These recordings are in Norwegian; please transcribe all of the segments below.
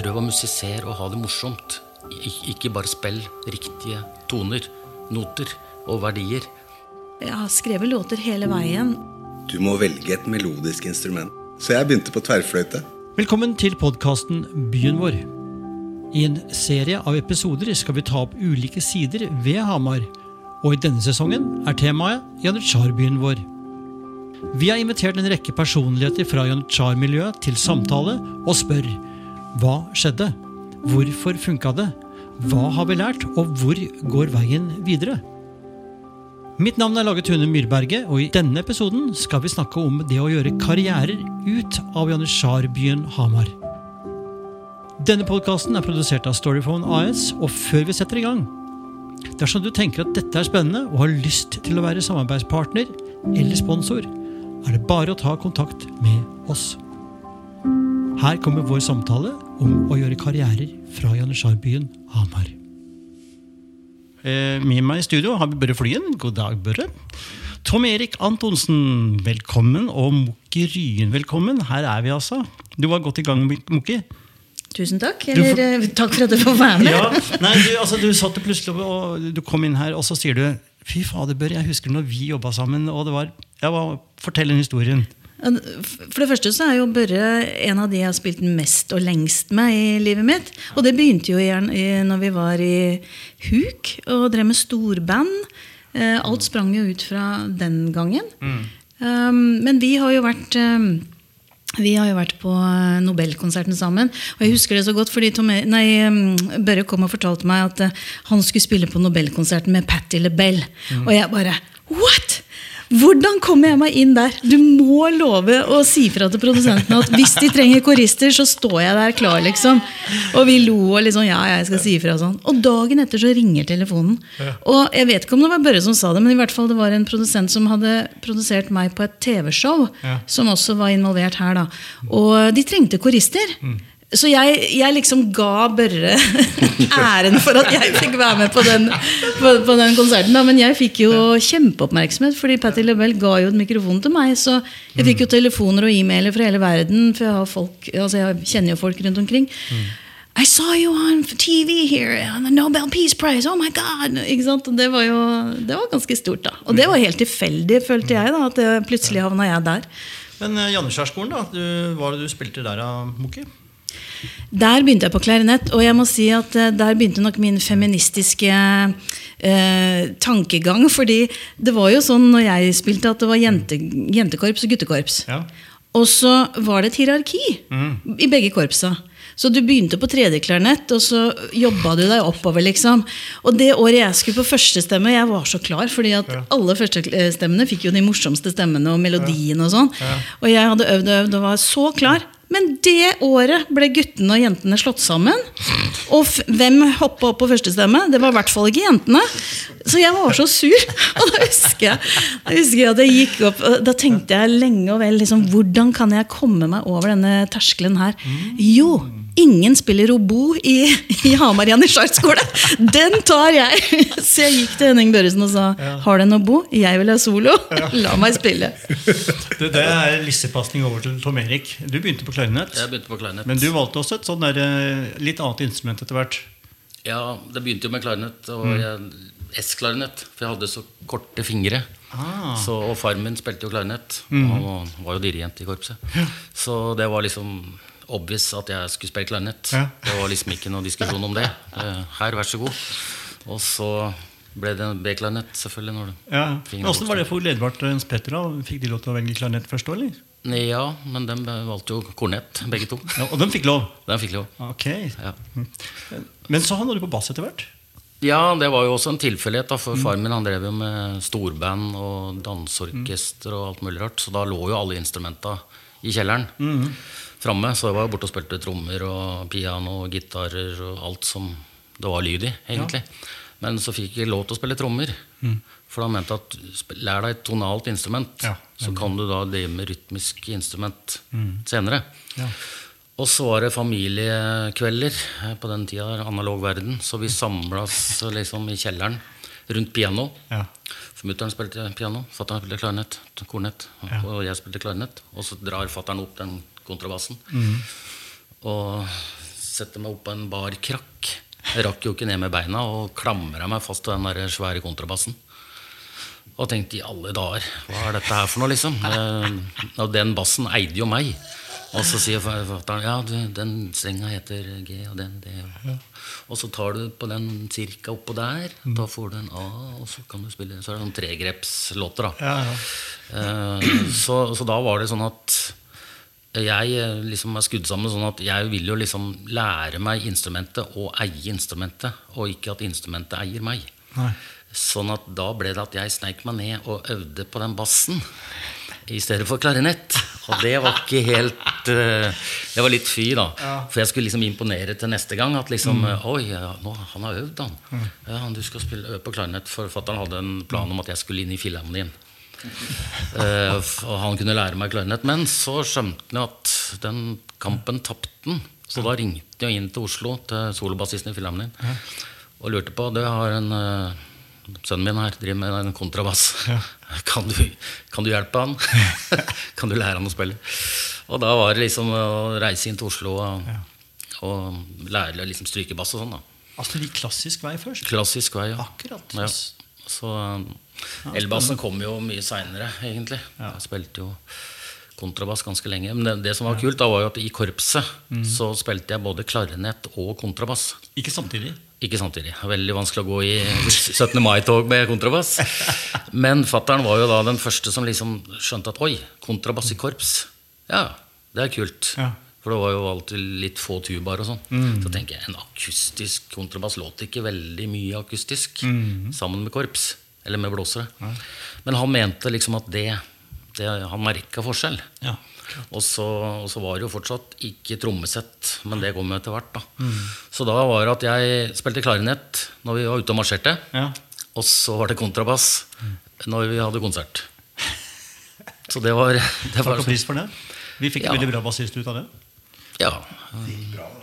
prøv å musisere og ha det morsomt. Ik ikke bare spill riktige toner, noter og verdier. Jeg har skrevet låter hele veien. Du må velge et melodisk instrument. Så jeg begynte på tverrfløyte. Velkommen til podkasten Byen vår. I en serie av episoder skal vi ta opp ulike sider ved Hamar. Og i denne sesongen er temaet Janitsjarbyen vår. Vi har invitert en rekke personligheter fra Janitsjar-miljøet til samtale og spør hva skjedde? Hvorfor funka det? Hva har vi lært, og hvor går veien videre? Mitt navn er Lage Tune Myrberget, og i denne episoden skal vi snakke om det å gjøre karrierer ut av Janitsjarbyen Hamar. Denne podkasten er produsert av Storyphone AS, og før vi setter i gang Dersom du tenker at dette er spennende og har lyst til å være samarbeidspartner eller sponsor, er det bare å ta kontakt med oss. Her kommer vår samtale om å gjøre karrierer fra Janitsjarbyen Hamar. Eh, med meg i studio har vi Børre Flyen. God dag, Børre. Tom Erik Antonsen, velkommen. Og Mokki Ryen, velkommen. Her er vi altså. Du var godt i gang, Mokki. Tusen takk. Du får- Eller eh, takk for at du får være med. Ja, nei, du, altså, du satt plutselig og du kom inn her, og så sier du Fy fader, Børre, jeg husker når vi jobba sammen, og det var jeg var, Fortell den historien. For det første så er jo Børre en av de jeg har spilt mest og lengst med i livet mitt. Og det begynte jo gjerne når vi var i Huk og drev med storband. Eh, Alt sprang jo ut fra den gangen. Mm. Men vi har jo vært um, vi har jo vært på eh, Nobelkonserten sammen. Og jeg husker det så godt, fordi Tom, nei, um, Børre kom og fortalte meg at eh, han skulle spille på Nobelkonserten med Patti LaBelle. Og jeg bare What?! Hvordan kommer jeg meg inn der? Du må love å si fra til produsentene at hvis de trenger korister, så står jeg der klar, liksom. Og vi lo og liksom Ja, jeg skal si ifra sånn. Og dagen etter så ringer telefonen. Og jeg vet ikke om det var Børre som sa det, men i hvert fall det var en produsent som hadde produsert meg på et TV-show, som også var involvert her, da. Og de trengte korister. Så jeg, jeg liksom ga Børre æren for at jeg fikk være med på den, på, på den konserten. Da. Men jeg fikk jo kjempeoppmerksomhet, fordi Patti LaBelle ga jo et mikrofon til meg. Så jeg fikk jo telefoner og e-mailer fra hele verden, for jeg, har folk, altså jeg kjenner jo folk rundt omkring. I saw you on TV here on the Nobel Peace Prize. Oh my God! Det var jo det var ganske stort, da. Og det var helt tilfeldig, følte jeg, da, at jeg plutselig havna jeg der. Men uh, Janitsjarskolen, da. Du, hva var det du spilte der, da, Mokki? Der begynte jeg på klarinett, og jeg må si at eh, der begynte nok min feministiske eh, tankegang. fordi det var jo sånn når jeg spilte, at det var jente, jentekorps og guttekorps. Ja. Og så var det et hierarki i begge korpsa. Så du begynte på tredjeklarinett, og så jobba du deg oppover. liksom. Og det året jeg skulle på førstestemme, jeg var så klar, fordi at alle førstestemmene fikk jo de morsomste stemmene og melodien og sånn. Og jeg hadde øvd og øvd og var så klar. Men det året ble guttene og jentene slått sammen. Og hvem hoppa opp på førstestemme? Det var i hvert fall ikke jentene. Så jeg var så sur. Og da husker jeg, da husker jeg at jeg gikk opp Da tenkte jeg lenge og vel liksom, hvordan kan jeg komme meg over denne terskelen her? Jo, ingen spiller obo i, i Hamar janitsjarskole! Den tar jeg! Så jeg gikk til Henning Børresen og sa har du en obo? Jeg vil ha solo. La meg spille. Det, det er lissepasning over til Tom Erik. Du begynte på klarinett. Jeg begynte på klarinett. Men du valgte også et sånn der, eh, litt annet instrument etter hvert. Ja, det begynte jo med klarinett. Og jeg- S-klarinett, for jeg hadde så korte fingre. Ah. Så, og far min spilte jo klarinett. Og han var jo dirigent i korpset. Så det var liksom obvious at jeg skulle spille klarinett. Ja. Det var liksom ikke noe diskusjon om det. Eh, Her, vær så god. Og så ble det B-klarinett, selvfølgelig. Når Ja. Åssen var det for Ledvard Jens Petter? da? Fikk de lov til å velge klarinett først òg, eller? Ja, men de valgte jo kornett, begge to. Ja, og de fikk lov? De fikk lov. Ok. Ja. Men så havna du på bass etter hvert? Ja, det var jo også en tilfeldighet. For For faren min han drev jo med storband og danseorkester og alt mulig rart. Så da lå jo alle instrumenta i kjelleren framme. Så jeg var borte og spilte trommer og piano og gitarer og alt som det var lyd i, egentlig. Men så fikk jeg lov til å spille trommer. For han mente at lær deg et tonalt instrument, Ja, så kan du da drive med rytmisk instrument senere. Ja. Og så var det familiekvelder eh, på den tida, analog verden. Så vi samlas liksom i kjelleren rundt piano. Ja. For mutter'n spilte piano, fatter'n spilte klarinett, kornett, Ja. og jeg spilte klarinett. Og så drar fatter'n opp den kontrabassen. Og sette meg opp på en bar krakk. Jeg rakk jo ikke ned med beina og klamra meg fast til den der svære kontrabassen. Og tenkte i alle dager, hva er dette her for noe, liksom? Eh, Og den bassen eide jo meg. Og så sier fatter'n ja, du, den strenga heter G, og den D. Og, så tar du på den cirka oppå der. Da får du en A, og så kan du spille Så er det sånn tregrepslåter, da. Ja, ja. Eh, så, så da var det sånn at jeg eh, liksom er skudd sammen sånn at jeg vil jo liksom lære meg instrumentet og eie instrumentet, og ikke at instrumentet eier meg. Nei. Sånn at da ble det at jeg sneik meg ned og øvde på den bassen i stedet for klarinett. Og det var ikke helt eh, Det var litt fy, da. For jeg skulle liksom imponere til neste gang. At liksom Oi, ja, nå, han har øvd, han. Ja, du skal spille, øve på klarinett. Forfatteren hadde en plan om at jeg skulle inn i Filharmonien. Eh, og han kunne lære meg klarinett. Men så skjønte han at den kampen tapte han. Så da ringte jeg inn til Oslo, til solobassisten i Filharmonien, og lurte på Du har en eh, Sønnen min her driver med en kontrabass. Kan, du, kan du hjelpe han? kan du lære han å spille? Og da var det liksom å reise inn til Oslo og, og lære liksom strykebass og sånn. da Altså litt klassisk vei først. Klassisk vei, ja. Akkurat. Ja. Så um, elbassen kom jo mye seinere, egentlig. Jeg spilte jo kontrabass ganske lenge. Men det, det som var kult, da var jo at i korpset Mm. så spilte jeg både klarinett og kontrabass. Ikke samtidig. Ikke samtidig. Veldig vanskelig å gå i 17. mai-tog med kontrabass. Men fattern var jo da den første som liksom skjønte at oi, kontrabass i korps, ja, det er kult. Ja. For det var jo alltid litt få tubaer og sånn. Så tenker jeg en akustisk kontrabass låter ikke veldig mye akustisk sammen med korps. Eller med blåsere. Men han mente liksom at det, det Han merka forskjell. Ja. Og så, og så var det jo fortsatt ikke trommesett, men det kom jo etter hvert. da. Så da var det at jeg spilte klarinett når vi var ute og marsjerte. Ja. Og så var det kontrabass når vi hadde konsert. Så det var, det var Takk og pris for det. Vi fikk Ja. veldig bra bassist ut av det. Ja,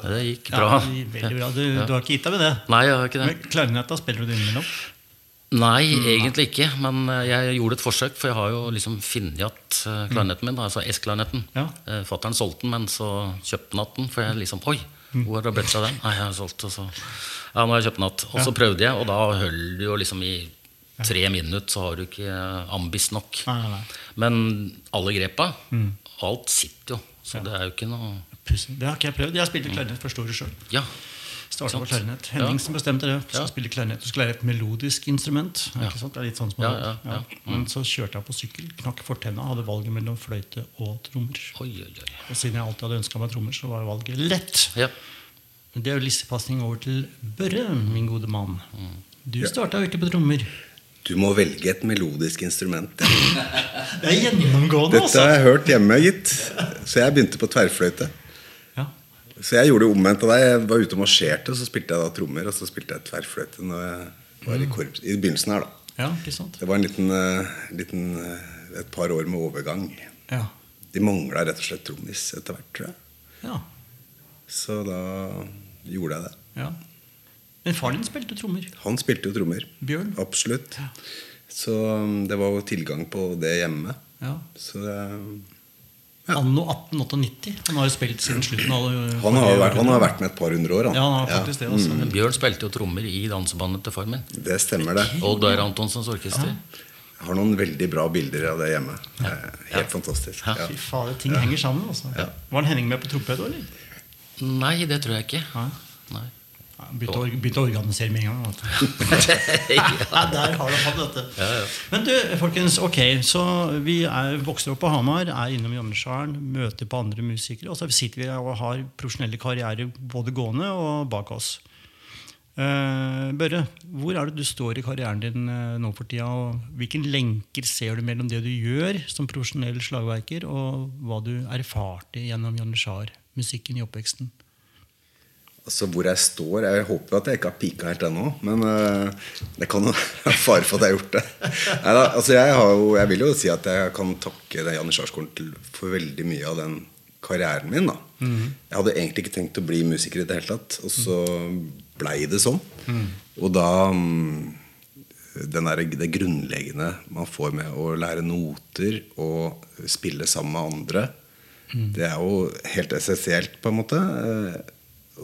det gikk Ja, bra. veldig bra. Du, du har ikke gitt deg med det? Nei, jeg har ikke det. Men Klarinetta spiller du det innimellom? Nei, egentlig ikke. Men eh, jeg gjorde et forsøk, for jeg har jo liksom funnet igjen eh, klarinetten min. Altså S-klarinetten. Ja. Fattern Fatteren solgte den, men så kjøpte han den. For jeg liksom Oi, hvor har det blitt av den? Nei, jeg har solgt, og så Ja, nå har jeg kjøpt den igjen. Og så prøvde jeg, og da holder du jo liksom i tre minutter, så har du ikke eh, ambis nok. Nei, nei, nei. Men alle grepa, alt sitter jo. Så det er jo ikke noe Pussing. Det har ikke jeg prøvd. Jeg spilte klarinett for store sjøl. Ja. Starta på klarinett. Ja. Henningsen bestemte det. Du skal Ja. spille klarinett. Du skal lære et melodisk instrument. Ja. Ikke sant? Det er litt sånn som Ja, det ja, ja. Men så kjørte jeg på sykkel, knakk fortenna, hadde valget mellom fløyte og trommer. Oi, oi, oi. Og siden jeg alltid hadde ønska meg trommer, så var valget lett. Ja. Men Det er jo lissepasning over til Børre, min gode mann. Mm. Du starta jo ikke på trommer. Du må velge et melodisk instrument. Det er gjennomgående, Dette altså. har jeg hørt hjemme, gitt. Så jeg begynte på tverrfløyte. Så jeg gjorde det omvendt av deg. Jeg var ute og marsjerte, og så spilte jeg da trommer, og så spilte jeg tverrfløyte når jeg var i korps. I begynnelsen her, da. ja, ikke sant? Det var en liten, eh, liten eh, et par år med overgang. Ja. De mangla rett og slett trommis etter hvert, tror jeg. ja. Så da gjorde jeg det. ja. Men faren din spilte trommer. Han spilte jo trommer. Bjørn? Absolutt. Ja. Så um, det var jo tilgang på det hjemme. Ja. Så det, Anno 1898. Han har jo spilt siden slutten av han, har vært, han har vært med et par hundre år, han. Ja, han har faktisk det. også. Mm. Bjørn spilte jo trommer i dansebandet til far min. Det stemmer, det. Odd Geir Antonsens orkester. Jeg har noen veldig bra bilder av det hjemme. Ja. Helt fantastisk. Ja. Ja. Fy fader, ting henger sammen. altså. Var han Henning med på trompet? eller? Nei, det tror jeg ikke. Nei. Begynte å, begynte å organisere med en gang. Ja, Der har du hatt dette. Men du, folkens, ok, så vi er, vokser opp på Hamar, er innom Jannesjaren, møter på andre musikere, og så sitter vi og har profesjonelle karrierer både gående og bak oss. Eh, Børre, hvor er det du står i karrieren din eh, nå for tida? Og hvilke lenker ser du mellom det du gjør som profesjonell slagverker, og hva du erfarte gjennom Jannesjar-musikken i oppveksten? Altså Hvor jeg står Jeg håper at jeg ikke har pika helt ennå, men uh, det kan jo være fare for at jeg har gjort det. Neida, altså jeg, har jo, jeg vil jo si at jeg kan takke Janne Janitsjarskolen for veldig mye av den karrieren min. da Jeg hadde egentlig ikke tenkt å bli musiker i det hele tatt, og så blei det sånn. Og da mm, den der, det grunnleggende man får med å lære noter og spille sammen med andre, det er jo helt essensielt, på en måte.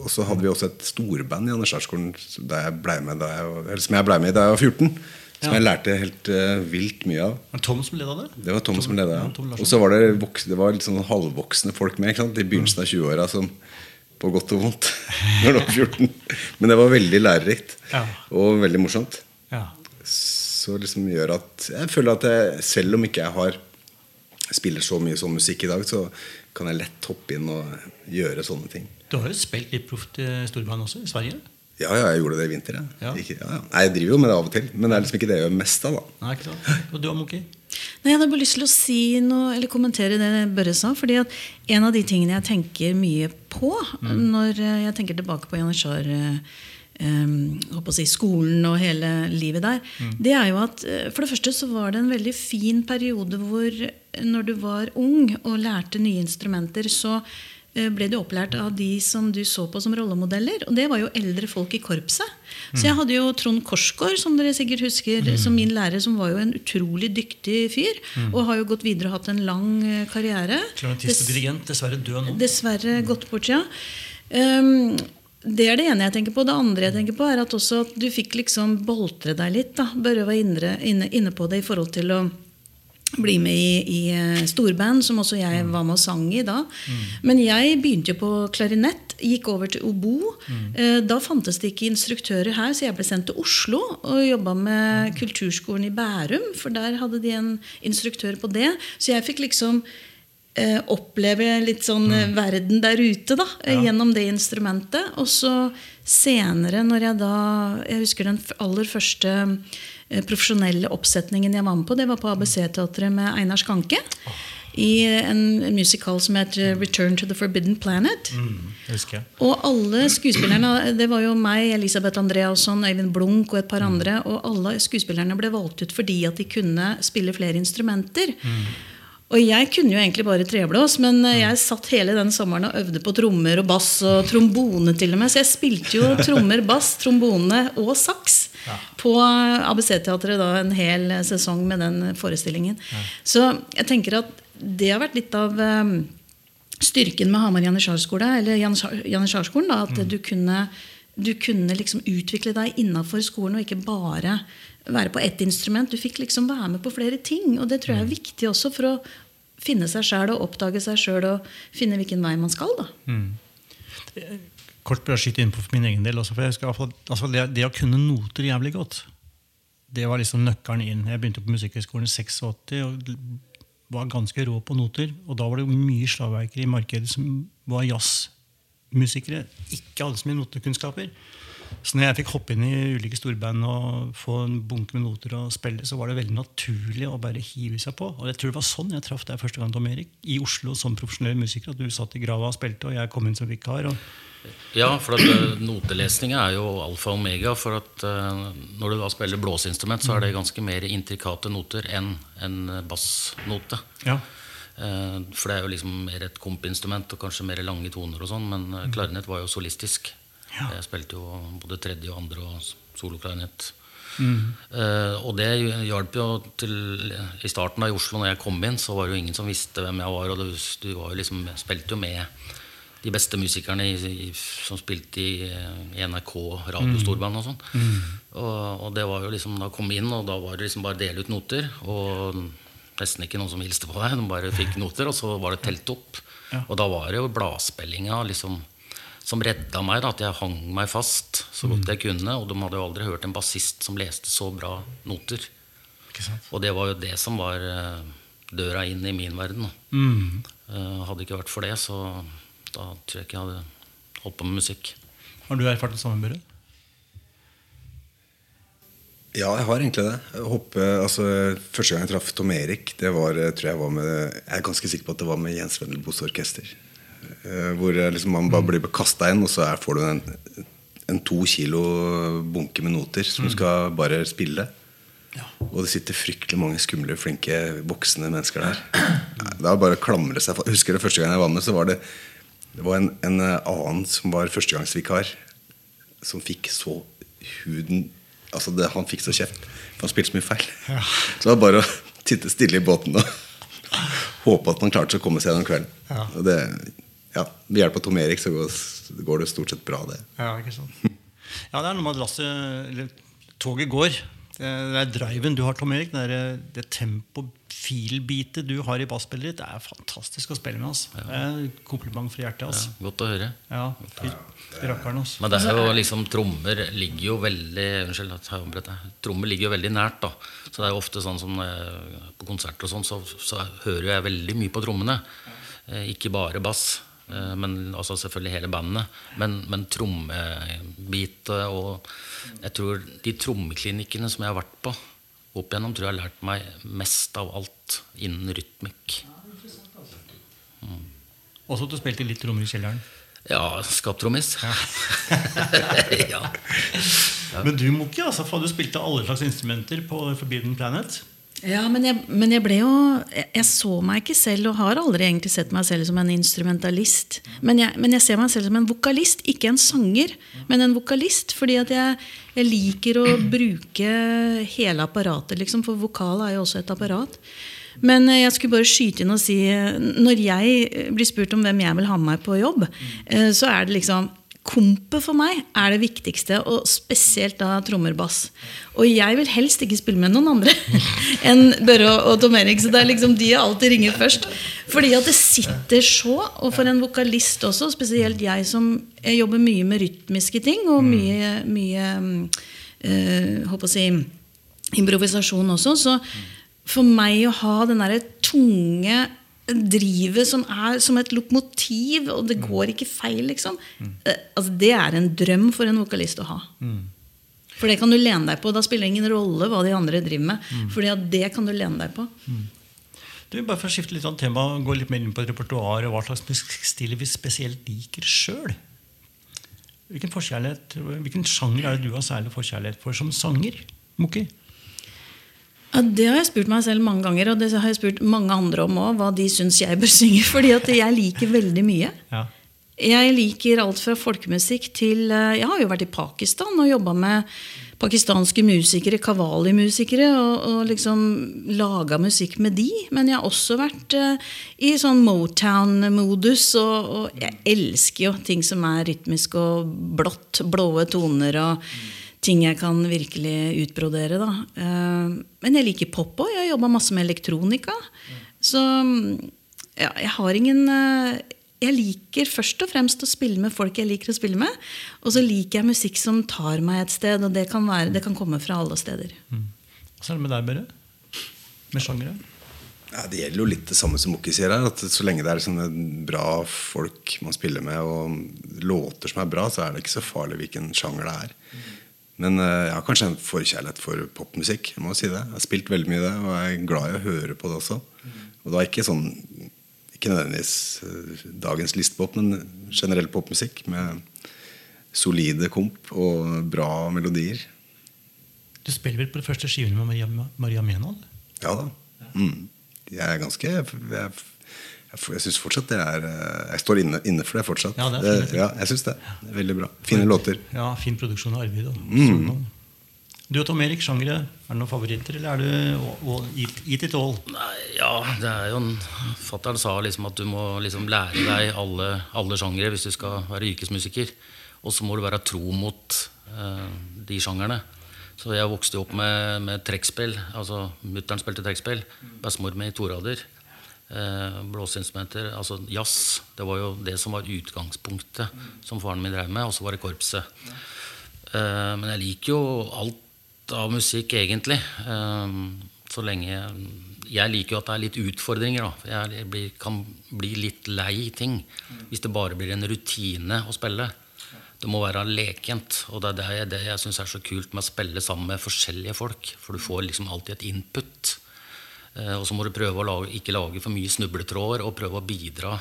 Og så hadde vi også et storband i Andersdalsskolen som jeg ble med i da jeg var 14. Som Ja. jeg lærte helt uh, vilt mye av. Var det Tom som leda det? Det var Tom som leda. ja, Ja. Og så var det, det var litt sånn halvvoksne folk med i begynnelsen av 20-åra. På godt og vondt. Når du var 14. Men det var veldig lærerikt. Ja. Og veldig morsomt. Ja. Så liksom gjør at Jeg føler at jeg, selv om ikke jeg har spiller så mye sånn musikk i dag, så kan jeg lett hoppe inn og gjøre sånne ting. Du har jo spilt litt proft i storband også, i Sverige? Ja, ja, jeg gjorde det i vinter. jeg. Ja. Ikke, ja, ja. Nei, jeg driver jo med det av og til, men det er liksom ikke det jeg gjør mest av. da Nei, ikke sant? Og du, Amoki? Nei, Jeg hadde bare lyst til å si noe, eller kommentere det Børre sa. fordi at En av de tingene jeg tenker mye på når eh, jeg tenker tilbake på Janitsjar eh, eh, si, skolen og hele livet der, det er jo at eh, for det første så var det en veldig fin periode hvor eh, når du var ung og lærte nye instrumenter, så eh, ble du opplært av de som du så på som rollemodeller. Og det var jo eldre folk i korpset. Så jeg hadde jo Trond Korsgaard, som dere sikkert husker, som min lærer, som var jo en utrolig dyktig fyr. Og har jo gått videre og hatt en lang eh, karriere. Klarinetist og dirigent, dessverre død nå. Dessverre gått bort, ja. Um, det er det ene jeg tenker på. Det andre jeg tenker på, er at også at du fikk liksom boltre deg litt. da. Børre var inne, inne på det i forhold til å bli med i, i eh, storband, som også jeg var med og sang i da. Men jeg begynte jo på klarinett, gikk over til obo. Eh, Da fantes det ikke instruktører her, så jeg ble sendt til Oslo og jobba med kulturskolen i Bærum, for der hadde de en instruktør på det. Så jeg fikk liksom eh, oppleve litt sånn eh, verden der ute da, ja. gjennom det instrumentet. Og så senere, når jeg da Jeg husker den aller første profesjonelle oppsetningen jeg var med på, det var på ABC-teatret med Einar Skanke. I en musikal som het eh, 'Return to the Forbidden Planet'. Mm. Og alle skuespillerne, det var jo meg, Elisabeth Andreasson, Øyvind Blunk og et par andre, og alle skuespillerne ble valgt ut fordi at de kunne spille flere instrumenter. Og jeg kunne jo egentlig bare treblås, men eh, jeg satt hele den sommeren og øvde på trommer og bass og trombone til og med. Så jeg spilte jo trommer, bass, trombone og saks på ABC-teatret da en hel sesong med den forestillingen. Så jeg tenker at det har vært litt av eh, styrken med Hamar Janitsjarskole, eller Janitsjarskolen, at du kunne, du kunne liksom utvikle deg innafor skolen og ikke bare være på ett instrument. Du fikk liksom være med på flere ting. Og det tror jeg er viktig også for å finne seg sjæl og oppdage seg sjøl og finne hvilken vei man skal. da. Kort bare skyte inn på for min egen del. Også, for jeg husker, altså det, det å kunne noter jævlig godt, det var liksom nøkkelen inn. Jeg begynte på Musikkhøgskolen i 86 og var ganske rå på noter. Og da var det mye slagverkere i markedet som var jazzmusikere. Ikke alle som hadde notekunnskaper. Så når jeg fikk hoppe inn i ulike storband og få en bunke med noter og spille, så var det veldig naturlig å bare hive seg på. Og jeg tror det var sånn jeg traff deg første gang, Tom Erik, i Oslo som profesjonell musiker. At du satt i grava og spilte, og jeg kom inn som vikar. Ja, for at eh, notelesning er jo alfa og omega. For at eh, når du da spiller blåseinstrument, så er det ganske mer intrikate noter enn en bassnote. ja, Eh, For det er jo liksom mer et kompinstrument og kanskje mer lange toner og sånn, men eh, klarinett var jo solistisk. Ja. Jeg spilte jo både tredje og andre og soloklarinett. Eh, og det hjalp jo til I starten da i Oslo, når jeg kom inn, så var det jo ingen som visste hvem jeg var. Og du, var jo liksom, spilte jo med de beste musikerne i, i, som spilte i, eh, i NRK radiostorband og sånn. Og, og det var jo liksom da kom inn, og da var det liksom bare å dele ut noter. Og nesten ikke noen som hilste på deg. De bare fikk noter, og så var det telt opp. Ja. Og da var det jo bladspillinga liksom, som redda meg. Da, at jeg hang meg fast så godt jeg kunne. Og de hadde jo aldri hørt en bassist som leste så bra noter. ikke sant? Og det var jo det som var eh, døra inn i min verden. Mm. Eh, hadde det ikke vært for det, så da tror jeg ikke jeg hadde holdt på med musikk. Har du erfart det samme, Børre? Ja, jeg har egentlig det. Jeg håper, altså, første gang jeg traff Tom Erik, det var, eh, tror jeg, var med, jeg er ganske sikker på at det var med Jens Wendelbos orkester. Eh, Hvor eh, liksom man bare blir kasta inn, og så får du en, en to kilo bunke med noter som du skal bare spille. Og det sitter fryktelig mange skumle, flinke voksne mennesker der. Det er bare å klamre seg. Jeg husker det første gang jeg var med, så var det, det var en, en eh, annen som var førstegangsvikar, som fikk så huden Altså det, Han fikk så kjeft, for han spilte så mye feil. Så det var bare å sitte stille i båten og håpe at man klarte å komme seg gjennom kvelden. Ja. Og det, ja, ved hjelp av Tom Erik så går, går det stort sett bra, det. Ja, ikke sant? Ja, det er noe med at lasset eller, Toget går. Det er driven du har, Tom Erik. Det, er, det tempo-feel-bitet du har i basspillet ditt, det er fantastisk å spille med. Altså. Det er kompliment fra hjertet. Altså. Godt å høre. Ja, rakkeren, altså. Men det er jo liksom trommer ligger jo veldig Unnskyld. Trommer ligger jo veldig nært, da. Så det er jo ofte sånn som eh, på konserter og sånn, så, så hører jeg veldig mye på trommene. Eh, Ikke bare bass, men også selvfølgelig hele bandet. Men, men trommebitet og Jeg tror de trommeklinikkene som jeg har vært på opp igjennom, tror jeg har lært meg mest av alt innen rytmikk. Også at du spilte litt trommer i kjelleren. Ja, skaptrommis. ja. Men du, Moki, altså, for du spilte alle slags instrumenter på Forbidden Planet. Ja, men jeg, men jeg ble jo jeg, så meg ikke selv, og har aldri egentlig sett meg selv som en instrumentalist. Men jeg, men jeg ser meg selv som en vokalist, ikke en sanger, men en vokalist. Fordi at jeg, jeg liker å bruke hele apparatet, liksom, for vokal er jo også et apparat. Men eh, jeg skulle bare skyte inn og si eh, når jeg blir spurt om hvem jeg vil ha med meg på jobb, eh, så er det liksom Kompet for meg er det viktigste, og spesielt da trommer bass. Og jeg vil helst ikke spille med noen andre enn Børre og, Tom Erik. Så det er liksom de jeg alltid ringer først. Fordi at det sitter så, og for en vokalist også, spesielt jeg som jeg jobber mye med rytmiske ting, og mye, mye øh, håper å si, improvisasjon også, så for meg å ha den derre tunge drivet som er som et lokomotiv, og det går ikke feil, liksom. Mm. Altså, det er en drøm for en vokalist å ha. For det kan du lene deg på. Da spiller det ingen rolle hva de andre driver med. Fordi at det kan du lene deg på. Du, bare for å skifte litt av tema, Gå litt mer inn på repertoar og hva slags musikkstil vi spesielt liker sjøl. Hvilken, hvilken sjanger er det du har særlig forkjærlighet for som sanger? Moki? Ja, Det har jeg spurt meg selv mange ganger, og det har jeg spurt mange andre om òg. Hva de syns jeg bør synge. Fordi at jeg liker veldig mye. Ja. Jeg liker alt fra folkemusikk til eh, Jeg har jo vært i Pakistan og jobba med pakistanske musikere, kavali-musikere, og, og liksom laga musikk med de. Men jeg har også vært eh, i sånn Motown-modus, og, og jeg elsker jo ting som er rytmisk og blått, blåe toner og ting jeg kan virkelig utbrodere. Da. Eh, men jeg liker pop òg. Jeg har jobba masse med elektronika. Så ja, jeg har ingen eh, Jeg liker først og fremst å spille med folk jeg liker å spille med. Og så liker jeg musikk som tar meg et sted, og det kan, være, det kan komme fra alle steder. Så er det med deg, Børre? Med sjangere? Ja, det gjelder jo litt det samme som Mokki sier her. At så lenge det er sånne bra folk man spiller med, og låter som er bra, så er det ikke så farlig hvilken sjanger det er. Men eh, jeg har kanskje en forkjærlighet for popmusikk. Jeg må si det. Jeg har spilt veldig mye det, og jeg er glad i å høre på det også. Og da ikke sånn Ikke nødvendigvis eh, dagens listepop, men generell popmusikk med solide komp og bra melodier. Du spiller vel på det første skivene med Maria, Maria? Ja da. Mm. Jeg er ganske Jeg, jeg, syns fortsatt det er eh, Jeg står inne, inne for det fortsatt. Ja, det er fint. ja, jeg syns det. veldig bra. Fine låter. Ja, Fin produksjon av Arvid. Og Solnål. Du og Tom Erik, sjangere, er det noen favoritter, eller er du eat, it all? Nei, ja, det er jo en Fatter'n sa liksom at du må liksom lære deg alle, alle sjangere hvis du skal være yrkesmusiker. Og så må du være tro mot uh, de sjangerne. Så jeg vokste jo opp med, med trekkspill. Altså Mutter'n spilte trekkspill. Bestemor mi torader. Eh, blåseinstrumenter. Altså jazz. Det var jo det som var utgangspunktet som faren min drev med. Og så var det korpset. Eh, men jeg liker jo alt av musikk, egentlig. Eh, så lenge Jeg liker jo at det er litt utfordringer. Da. Jeg blir, kan bli litt lei ting hvis det bare blir en rutine å spille. Det må være lekent. Og det er det jeg, det jeg syns er så kult med å spille sammen med forskjellige folk. For du får liksom alltid et input. Eh, og så må du prøve å lage, ikke lage for mye snubletråder, og prøve å bidra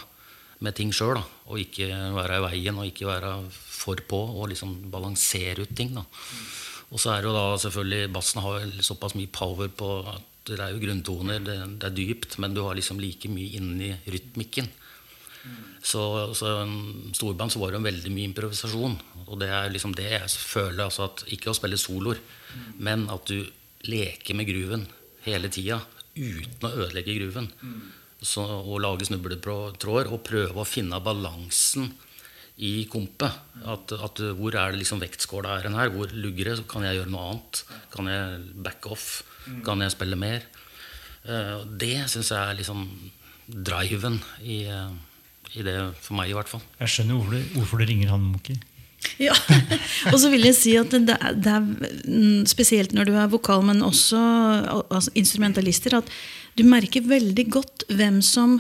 med ting sjøl. Og ikke være i veien og ikke være for på og liksom balansere ut ting. Da. Og så er det jo da selvfølgelig Bassen har såpass mye power på at det er jo grunntoner, det, det er dypt, men du har liksom like mye inni rytmikken. Så, så storband så var det veldig mye improvisasjon. Og det er liksom det jeg føler. Altså at ikke å spille soloer, men at du leker med gruven hele tida uten å ødelegge gruven så, og lage snubletråder og prøve å finne balansen i kompet. At, at hvor er det liksom vektskåla er her? Hvor lugger det? Kan jeg gjøre noe annet? Kan jeg back off? Kan jeg spille mer? Eh, det syns jeg er liksom driven i, eh, i det, for meg i hvert fall. Jeg skjønner hvorfor du, ringer han Monkey. Ja, og så vil jeg si at det er, det er mm, spesielt når du er vokal, men også altså, instrumentalister, at du merker veldig godt hvem som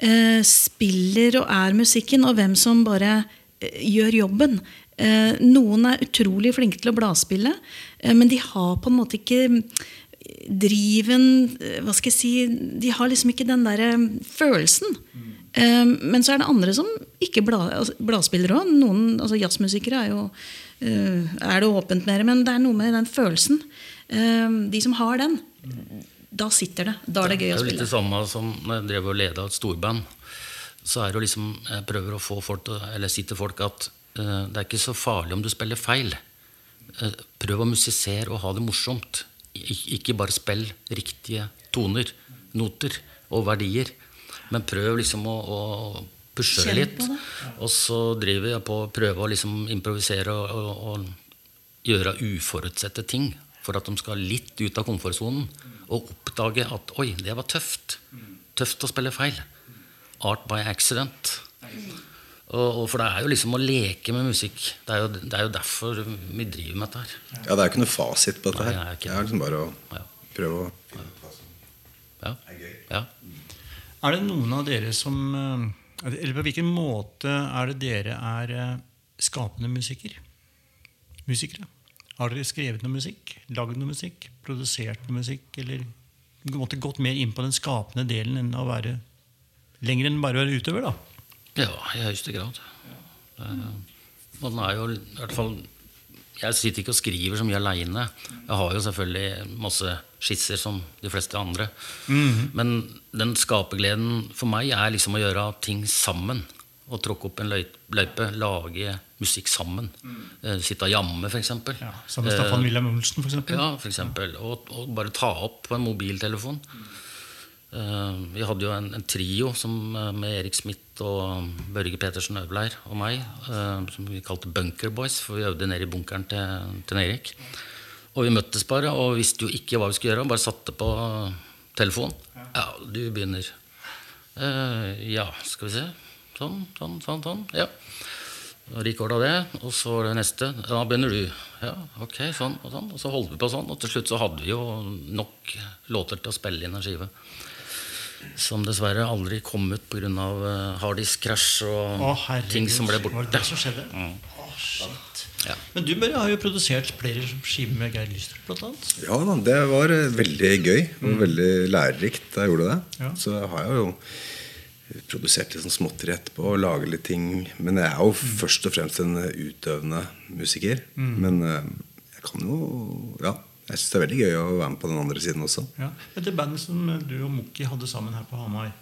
eh, spiller og er musikken, og hvem som bare eh, gjør jobben. Eh, noen er utrolig flinke til å bladspille, eh, men de har på en måte ikke driven eh, Hva skal jeg si De har liksom ikke den derre følelsen. Eh, men så er det andre som ikke altså, bladspiller òg. Altså, jazzmusikere er jo eh, er det åpent mer, men det er noe med den følelsen. Eh, de som har den, da sitter det. Da er det gøy å spille. Det er jo litt det samme som når jeg drev og leda et storband. Så er det jo liksom, jeg prøver å få folk eller si til folk at eh, det er ikke så farlig om du spiller feil. Eh, prøv å musisere og ha det morsomt. Ik ikke bare spill riktige toner, noter og verdier. Men prøv liksom å, å pushe det litt. Og så driver jeg på å prøve å liksom improvisere og, og, og gjøre uforutsette ting. For at de skal litt ut av komfortsonen og oppdage at oi, det var tøft. Tøft å spille feil. Art by accident. Og, og for det er jo liksom å leke med musikk. Det er jo, det er jo derfor vi driver med dette her. Ja, det er jo ikke noe fasit på dette Nei, her. det er Det er liksom bare å prøve å Ja. ja. Er det noen av dere som eh, Eller på hvilken måte er det dere er eh, skapende musiker? Musikere? Har dere skrevet noe musikk? Lagd noe musikk? Produsert noe musikk? Eller måtte gått mer inn på den skapende delen enn å være lenger enn bare å være utøver? da? Ja, i høyeste grad. Ja. Og den er jo i hvert fall Jeg sitter ikke og skriver så mye aleine. Jeg har jo selvfølgelig masse skisser som de fleste andre. Men den skapergleden for meg er liksom å gjøre ting sammen. Å tråkke opp en løype, lage musikk sammen. Eh, Sitte og jamme, f.eks. Ja, Som med Staffan Wilhelm Olsen, f.eks.? Ja, for eksempel. Og, og bare ta opp på en mobiltelefon. Eh, vi hadde jo en, en trio som, eh, med Erik Smith og Børge Petersen Øvleir og meg, eh, som vi kalte Bunker Boys, for vi øvde nede i bunkeren til, til Erik. Og vi møttes bare og visste jo ikke hva vi skulle gjøre, bare satte på telefon. Ja, du begynner. Eh, ja, skal vi se. Sånn, sånn, sånn. sånn. Ja. Recorda det, og så det neste. Da begynner du. Ja, ok, sånn og sånn. Og så holdt vi på sånn, og til slutt så hadde vi jo nok låter til å spille inn en skive. Som dessverre aldri kom ut pga. Uh, harddisk-krasj og Å, herregud. ting som ble Var det borte. det som skjedde? Å, shit. Ja. Men du bare har jo produsert flere skiver med Geir Lystrup, annet. Ja da, det var eh, veldig gøy og veldig lærerikt da jeg gjorde det. Ja. Så har jeg jo produsert litt sånn småtteri etterpå og laget litt ting. Men jeg er jo først og fremst en utøvende musiker. Men eh, jeg kan jo Ja, jeg syns det er veldig gøy å være med på den andre siden også. Ja. Det bandet som du og Mokki hadde sammen her på Hamar.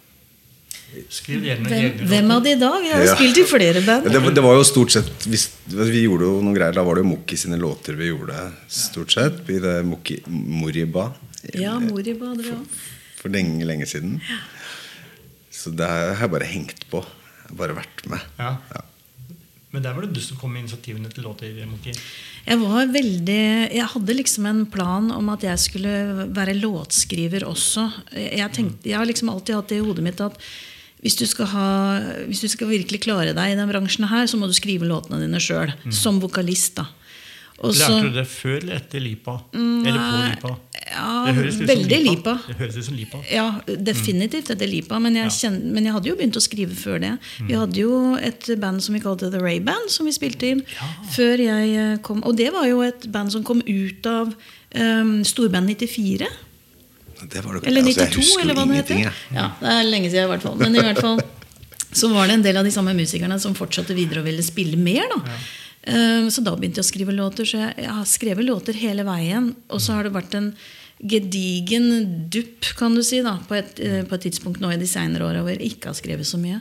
Skriv gjerne Hvem, hvem av de da? Vi har jo Ja. spilt i flere band. Det, var- det var jo stort sett hvis, Vi gjorde jo noen greier Da var det jo Mokki sine låter vi gjorde stort sett. I det Mokki Moriba Ja, Moriba hadde vi òg. for lenge, lenge siden. Så det har jeg bare hengt på. Jeg har bare vært med. Ja. Ja. Men der var det du som kom med initiativene til låter, Moki. Jeg var veldig Jeg hadde liksom en plan om at jeg skulle være låtskriver også. Jeg, tenkte, jeg har liksom alltid hatt det i hodet mitt at hvis du, skal ha, hvis du skal virkelig klare deg i den bransjen her, så må du skrive låtene dine sjøl. Som vokalist, da. Og så- Lærte du det før eller etter Lipa? Eller på Lipa? Ja, Det høres ut som veldig Lipa. Det høres ut som Lipa. Ja, definitivt etter Lipa. Men jeg, Ja. kjenn- men jeg hadde jo begynt å skrive før det. Vi hadde jo et band som vi kalte The Ray Band, som vi spilte inn før jeg eh, kom. Og det var jo et band som kom ut av um, Storband 94. Det var det, Eller altså, 92, altså eller hva det heter. jeg. Ja, det er lenge siden i hvert fall. Men i hvert fall så var det en del av de samme musikerne som fortsatte videre og ville spille mer. da. Um, så da begynte jeg å skrive låter. Så jeg, har skrevet låter hele veien. Og så har det vært en gedigen dupp, kan du si, da, på et, eh, på et tidspunkt nå i de seinere åra hvor jeg ikke har skrevet så mye.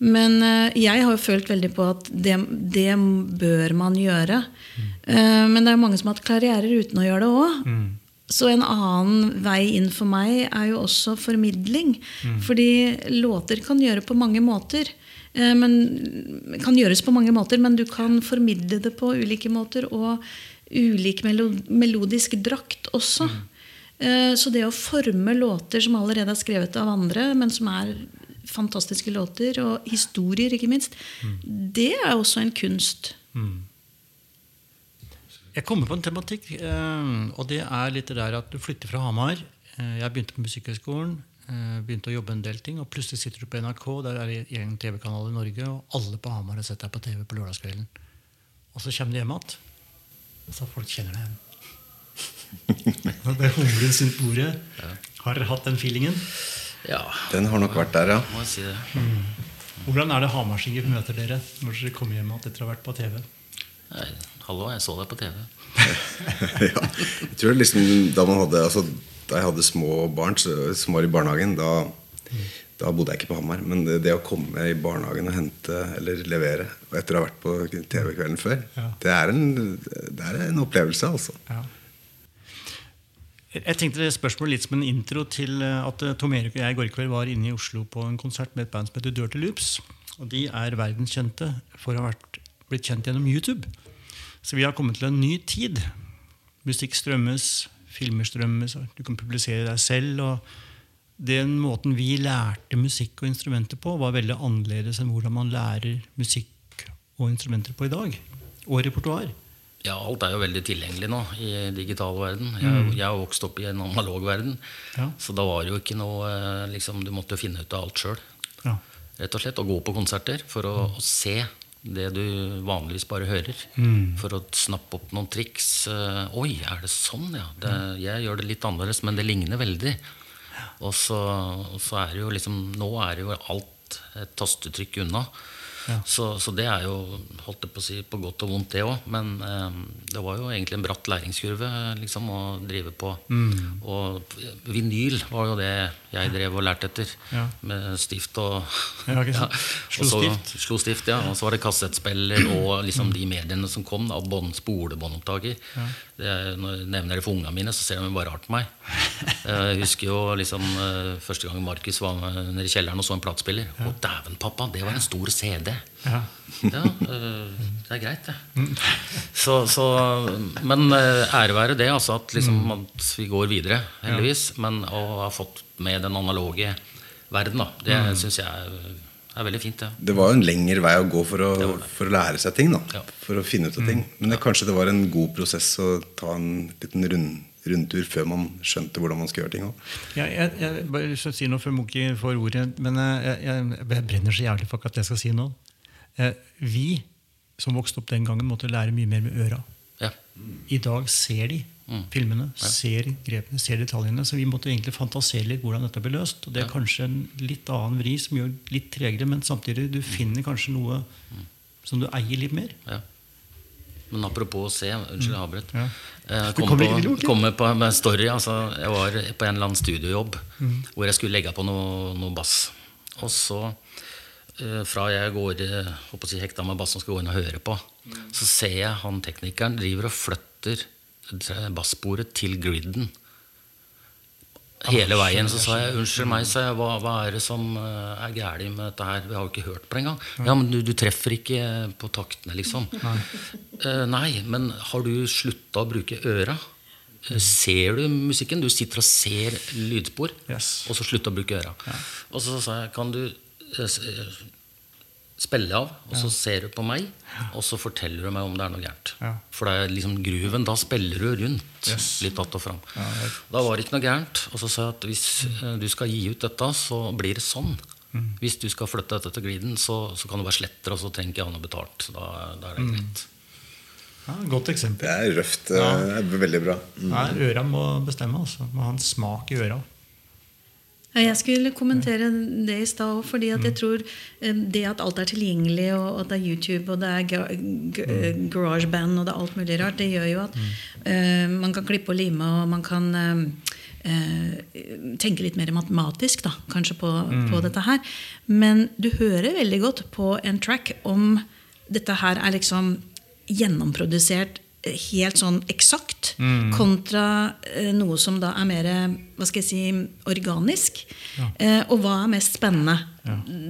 Men eh, jeg har jo følt veldig på at det, det bør man gjøre. Eh, men det er mange som har hatt karrierer uten å gjøre det òg. så en annen vei inn for meg er jo også formidling. Fordi låter kan gjøre på mange måter. Eh, Men, kan gjøres på mange måter, men du kan formidle det på ulike måter. Og ulik melodisk drakt også. Mm. Så det å forme låter som allerede er skrevet av andre, men som er fantastiske låter, og historier, ikke minst, det er også en kunst. Jeg kommer på en tematikk, eh, og det er litt det der at du flytter fra Hamar. Eh, Jeg begynte på Musikkhøgskolen, eh, begynte å jobbe en del ting, og plutselig sitter du på NRK, der er det en TV-kanal i Norge, og alle på Hamar har sett deg på TV på lørdagskvelden. Og så kommer du hjem igjen, og så folk kjenner deg igjen. Det humres rundt bordet. Har dere hatt den feelingen? Ja, Den har nok vært der, ja. må jeg si det. Hvordan er det hamarsinger møter dere når dere kommer hjem igjen etter å ha vært på TV? Nei, hallo, jeg så deg på TV. ja. Jeg tror liksom da man hadde altså, Da jeg hadde små barn som var i barnehagen, da, da bodde jeg ikke på Hamar. Men det, det å komme i barnehagen og hente eller levere og etter å ha vært på TV kvelden før, Ja. det, er en, det er en opplevelse, altså. Ja. Jeg tenkte det spørsmålet litt som en intro til eh, at eh, Tom Erik og jeg i går kveld var inne i Oslo på en konsert med et band som heter Dirty Loops. Og de er verdenskjente for å ha blitt kjent gjennom YouTube. Så vi har kommet til en ny tid. Musikk strømmes, filmer strømmes, og du kan publisere deg selv. og den måten vi lærte musikk og instrumenter på, var veldig annerledes enn hvordan man lærer musikk og instrumenter på i dag. Og repertoar. Ja, alt er jo veldig tilgjengelig nå i digital verden. Jeg, jeg har vokst opp i en analog verden. Ja. Så da var det jo ikke noe eh, liksom, Du måtte jo finne ut av alt sjøl. Ja. Rett og slett. Å gå på konserter for å, å se det du vanligvis bare hører. For å snappe opp noen triks. Eh, Oi, er det sånn, ja? Det, jeg gjør det litt annerledes, men det ligner veldig. Og så, og så er det jo liksom Nå er det jo alt et tastetrykk unna. Så, så det er jo holdt jeg på å si på godt og vondt, det òg. Men eh, det var jo egentlig en bratt læringskurve liksom, å drive på. Og vinyl var jo det jeg drev og lærte etter. Ja. Med stift og Ja, sant? Slo stift. Slo stift, ja. Og så var det kassettspiller og liksom de mediene som kom. Da, bånd, spolebåndopptaker. Er- Når jeg nevner det for ungene mine, så ser de bare rart på meg. Jeg husker jo liksom eh, første gang Markus var nede i kjelleren og så en platespiller. Å, dæven, pappa, det var en stor CD. Ja. Ja, eh, det er greit, det. Så, så, men eh, ære være det, altså at, liksom, at vi går videre, heldigvis. Men å ha fått med den analoge verden, da, det Mm. syns jeg er, er veldig fint. Ja. Det var jo en lengre vei å gå for å, Det det. for å lære seg ting. da Ja. For å finne ut av ting. Men det, kanskje det var en god prosess å ta en liten rund, rundtur før man skjønte hvordan man skulle gjøre ting. Ja, jeg, jeg bare skal si noe før Munki får ordet, men eh, jeg, jeg, jeg brenner så jævlig for at jeg skal si noe. Eh, Vi som vokste opp den gangen, måtte lære mye mer med øra. Ja. I dag ser de Mm. filmene, ser grepene, ser detaljene. Så vi måtte egentlig fantasere litt hvordan dette ble løst. Og det er kanskje en litt annen vri som gjør litt tregere, men samtidig du finner kanskje noe som du eier litt mer. Ja. Men apropos å se Unnskyld, jeg avbrøt. Ja. Eh, Kom på, med story. Altså, jeg var på en eller annen studiojobb Mm. hvor jeg skulle legge på noe, noe bass. Og så, eh, fra jeg går eh, håper å si, hekta med bassen og skal gå inn og høre på, Mm. så ser jeg han teknikeren driver og flytter bassporet til griden. Hele veien så sa jeg unnskyld meg, sa jeg, hva, hva er det som eh, er galt med dette her? Vi har jo ikke hørt på det engang. Ja, men du, du treffer ikke på taktene, liksom. Eh, nei, men har du slutta å bruke øra? Eh, Ser du musikken? Du sitter og ser lydspor, Yes. og så slutta å bruke øra. Og så sa jeg, kan du spille av, og så ser du på meg, og så forteller du meg om det er noe gærent. Ja. For det er liksom grooven, da spiller du rundt Yes. litt att og fram. Ja, Da var det ikke noe gærent. Og så sa jeg at hvis eh, du skal gi ut dette, så blir det sånn. Mm. Hvis du skal flytte dette til Gliden, så, så kan du bare slette det, og så trenger ikke jeg ha betalt. Da, da er det Mm. greit. Ja, godt eksempel. Det er røft. Det er veldig bra. Mm. Nei, øra må bestemme. Altså. Må ha en smak i øra. Ja, Jeg skulle kommentere det i stad òg, fordi at jeg tror eh, det at alt er tilgjengelig, og at det er YouTube og det er ga- eh, GarageBand og det er alt mulig rart, det gjør jo at eh, man kan klippe og lime, og man kan tenke litt mer matematisk da, kanskje på, på dette her. Men du hører veldig godt på en track om dette her er liksom gjennomprodusert helt sånn eksakt, kontra eh, noe som da er mer hva skal jeg si, organisk. Eh, og hva er mest spennende?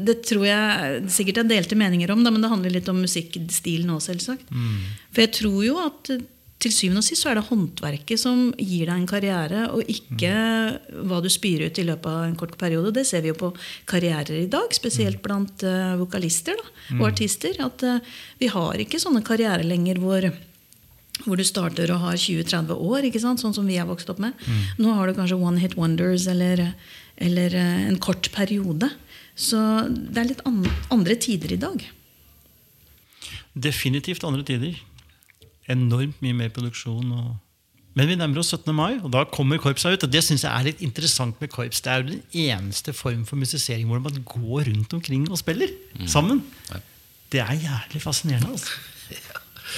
Det tror jeg sikkert er delte meninger om, da, men det handler litt om musikkstilen òg, selvsagt. For jeg tror jo at til syvende og sist så er det håndverket som gir deg en karriere, og ikke hva du spyr ut i løpet av en kort periode. Det ser vi jo på karrierer i dag, spesielt blant uh, vokalister da, og artister. At uh, vi har ikke sånne karrierer lenger hvor hvor du starter og har 20-30 år, ikke sant? sånn som vi er vokst opp med. Nå har du kanskje one hit wonders eller, eller eh, en kort periode. Så det er litt an andre tider i dag. Definitivt andre tider. Enormt mye mer produksjon. Og... Men vi nærmer oss 17. mai, og da kommer korpsa ut. Og det synes jeg er litt interessant med korps. Det er jo den eneste form for musisering hvor man går rundt omkring og spiller sammen. Det er jævlig fascinerende. altså.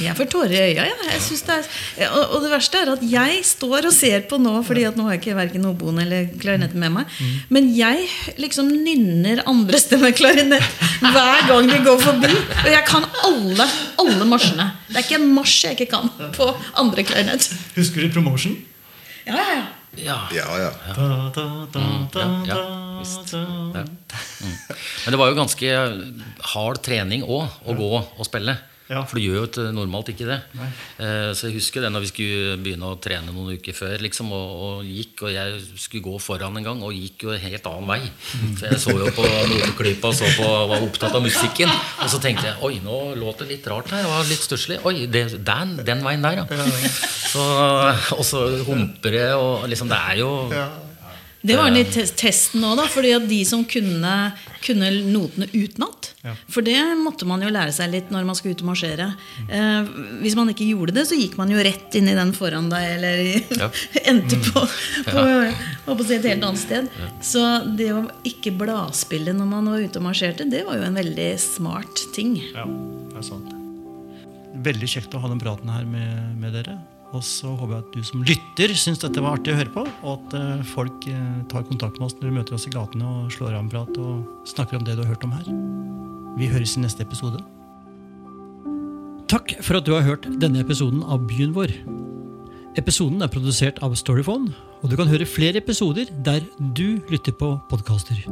Jeg får tårer i øya. Ja. Jeg det er, og, og det verste er at jeg står og ser på nå, fordi at nå har jeg ikke verken oboen eller klarinetten med meg. Men jeg liksom nynner andrestemme-klarinett hver gang vi går forbi. Og jeg kan alle, alle marsjene. Det er ikke en marsj jeg ikke kan på andre klarinett. Husker du Promotion? Ja, ja, ja. Ja. Ja, ja. Ja, visst. Mm. Men det var jo ganske hard trening òg, å gå og spille. Ja. For du gjør jo normalt ikke det. Eh, Så jeg husker det når vi skulle begynne å trene noen uker før. Liksom, og, og gikk, og jeg skulle gå foran en gang, og gikk jo en helt annen vei. Så jeg så jo på Nordklypa og så på, var opptatt av musikken. Og så tenkte jeg oi, nå låt det litt rart her. Det var litt stusslig. Oi, det, den, den veien der, ja. Så, og så humper det, og liksom Det er jo Det var litt tes- testen òg, fordi at de som kunne, kunne notene utenat Ja. For det måtte man jo lære seg litt når man skulle ut og marsjere. Eh, hvis man ikke gjorde det, så gikk man jo rett inn i den foran deg, eller Ja. endte på, på, på å et helt annet sted. Så det å ikke bladspille når man var ute og marsjerte, det var jo en veldig smart ting. Ja, det er sant. Veldig kjekt å ha den praten her med, med dere. Og så håper jeg at du som lytter syns dette var artig å høre på, og at eh, folk eh, tar kontakt med oss når de møter oss i gatene og slår av en prat og snakker om det du har hørt om her. Vi høres i neste episode. Takk for at du har hørt denne episoden av Byen vår. Episoden er produsert av Storyphone, og du kan høre flere episoder der du lytter på podkaster.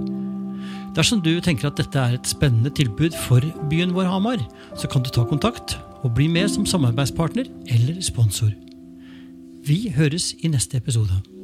Dersom du tenker at dette er et spennende tilbud for byen vår Hamar, så kan du ta kontakt og bli med som samarbeidspartner eller sponsor. Vi høres i neste episode.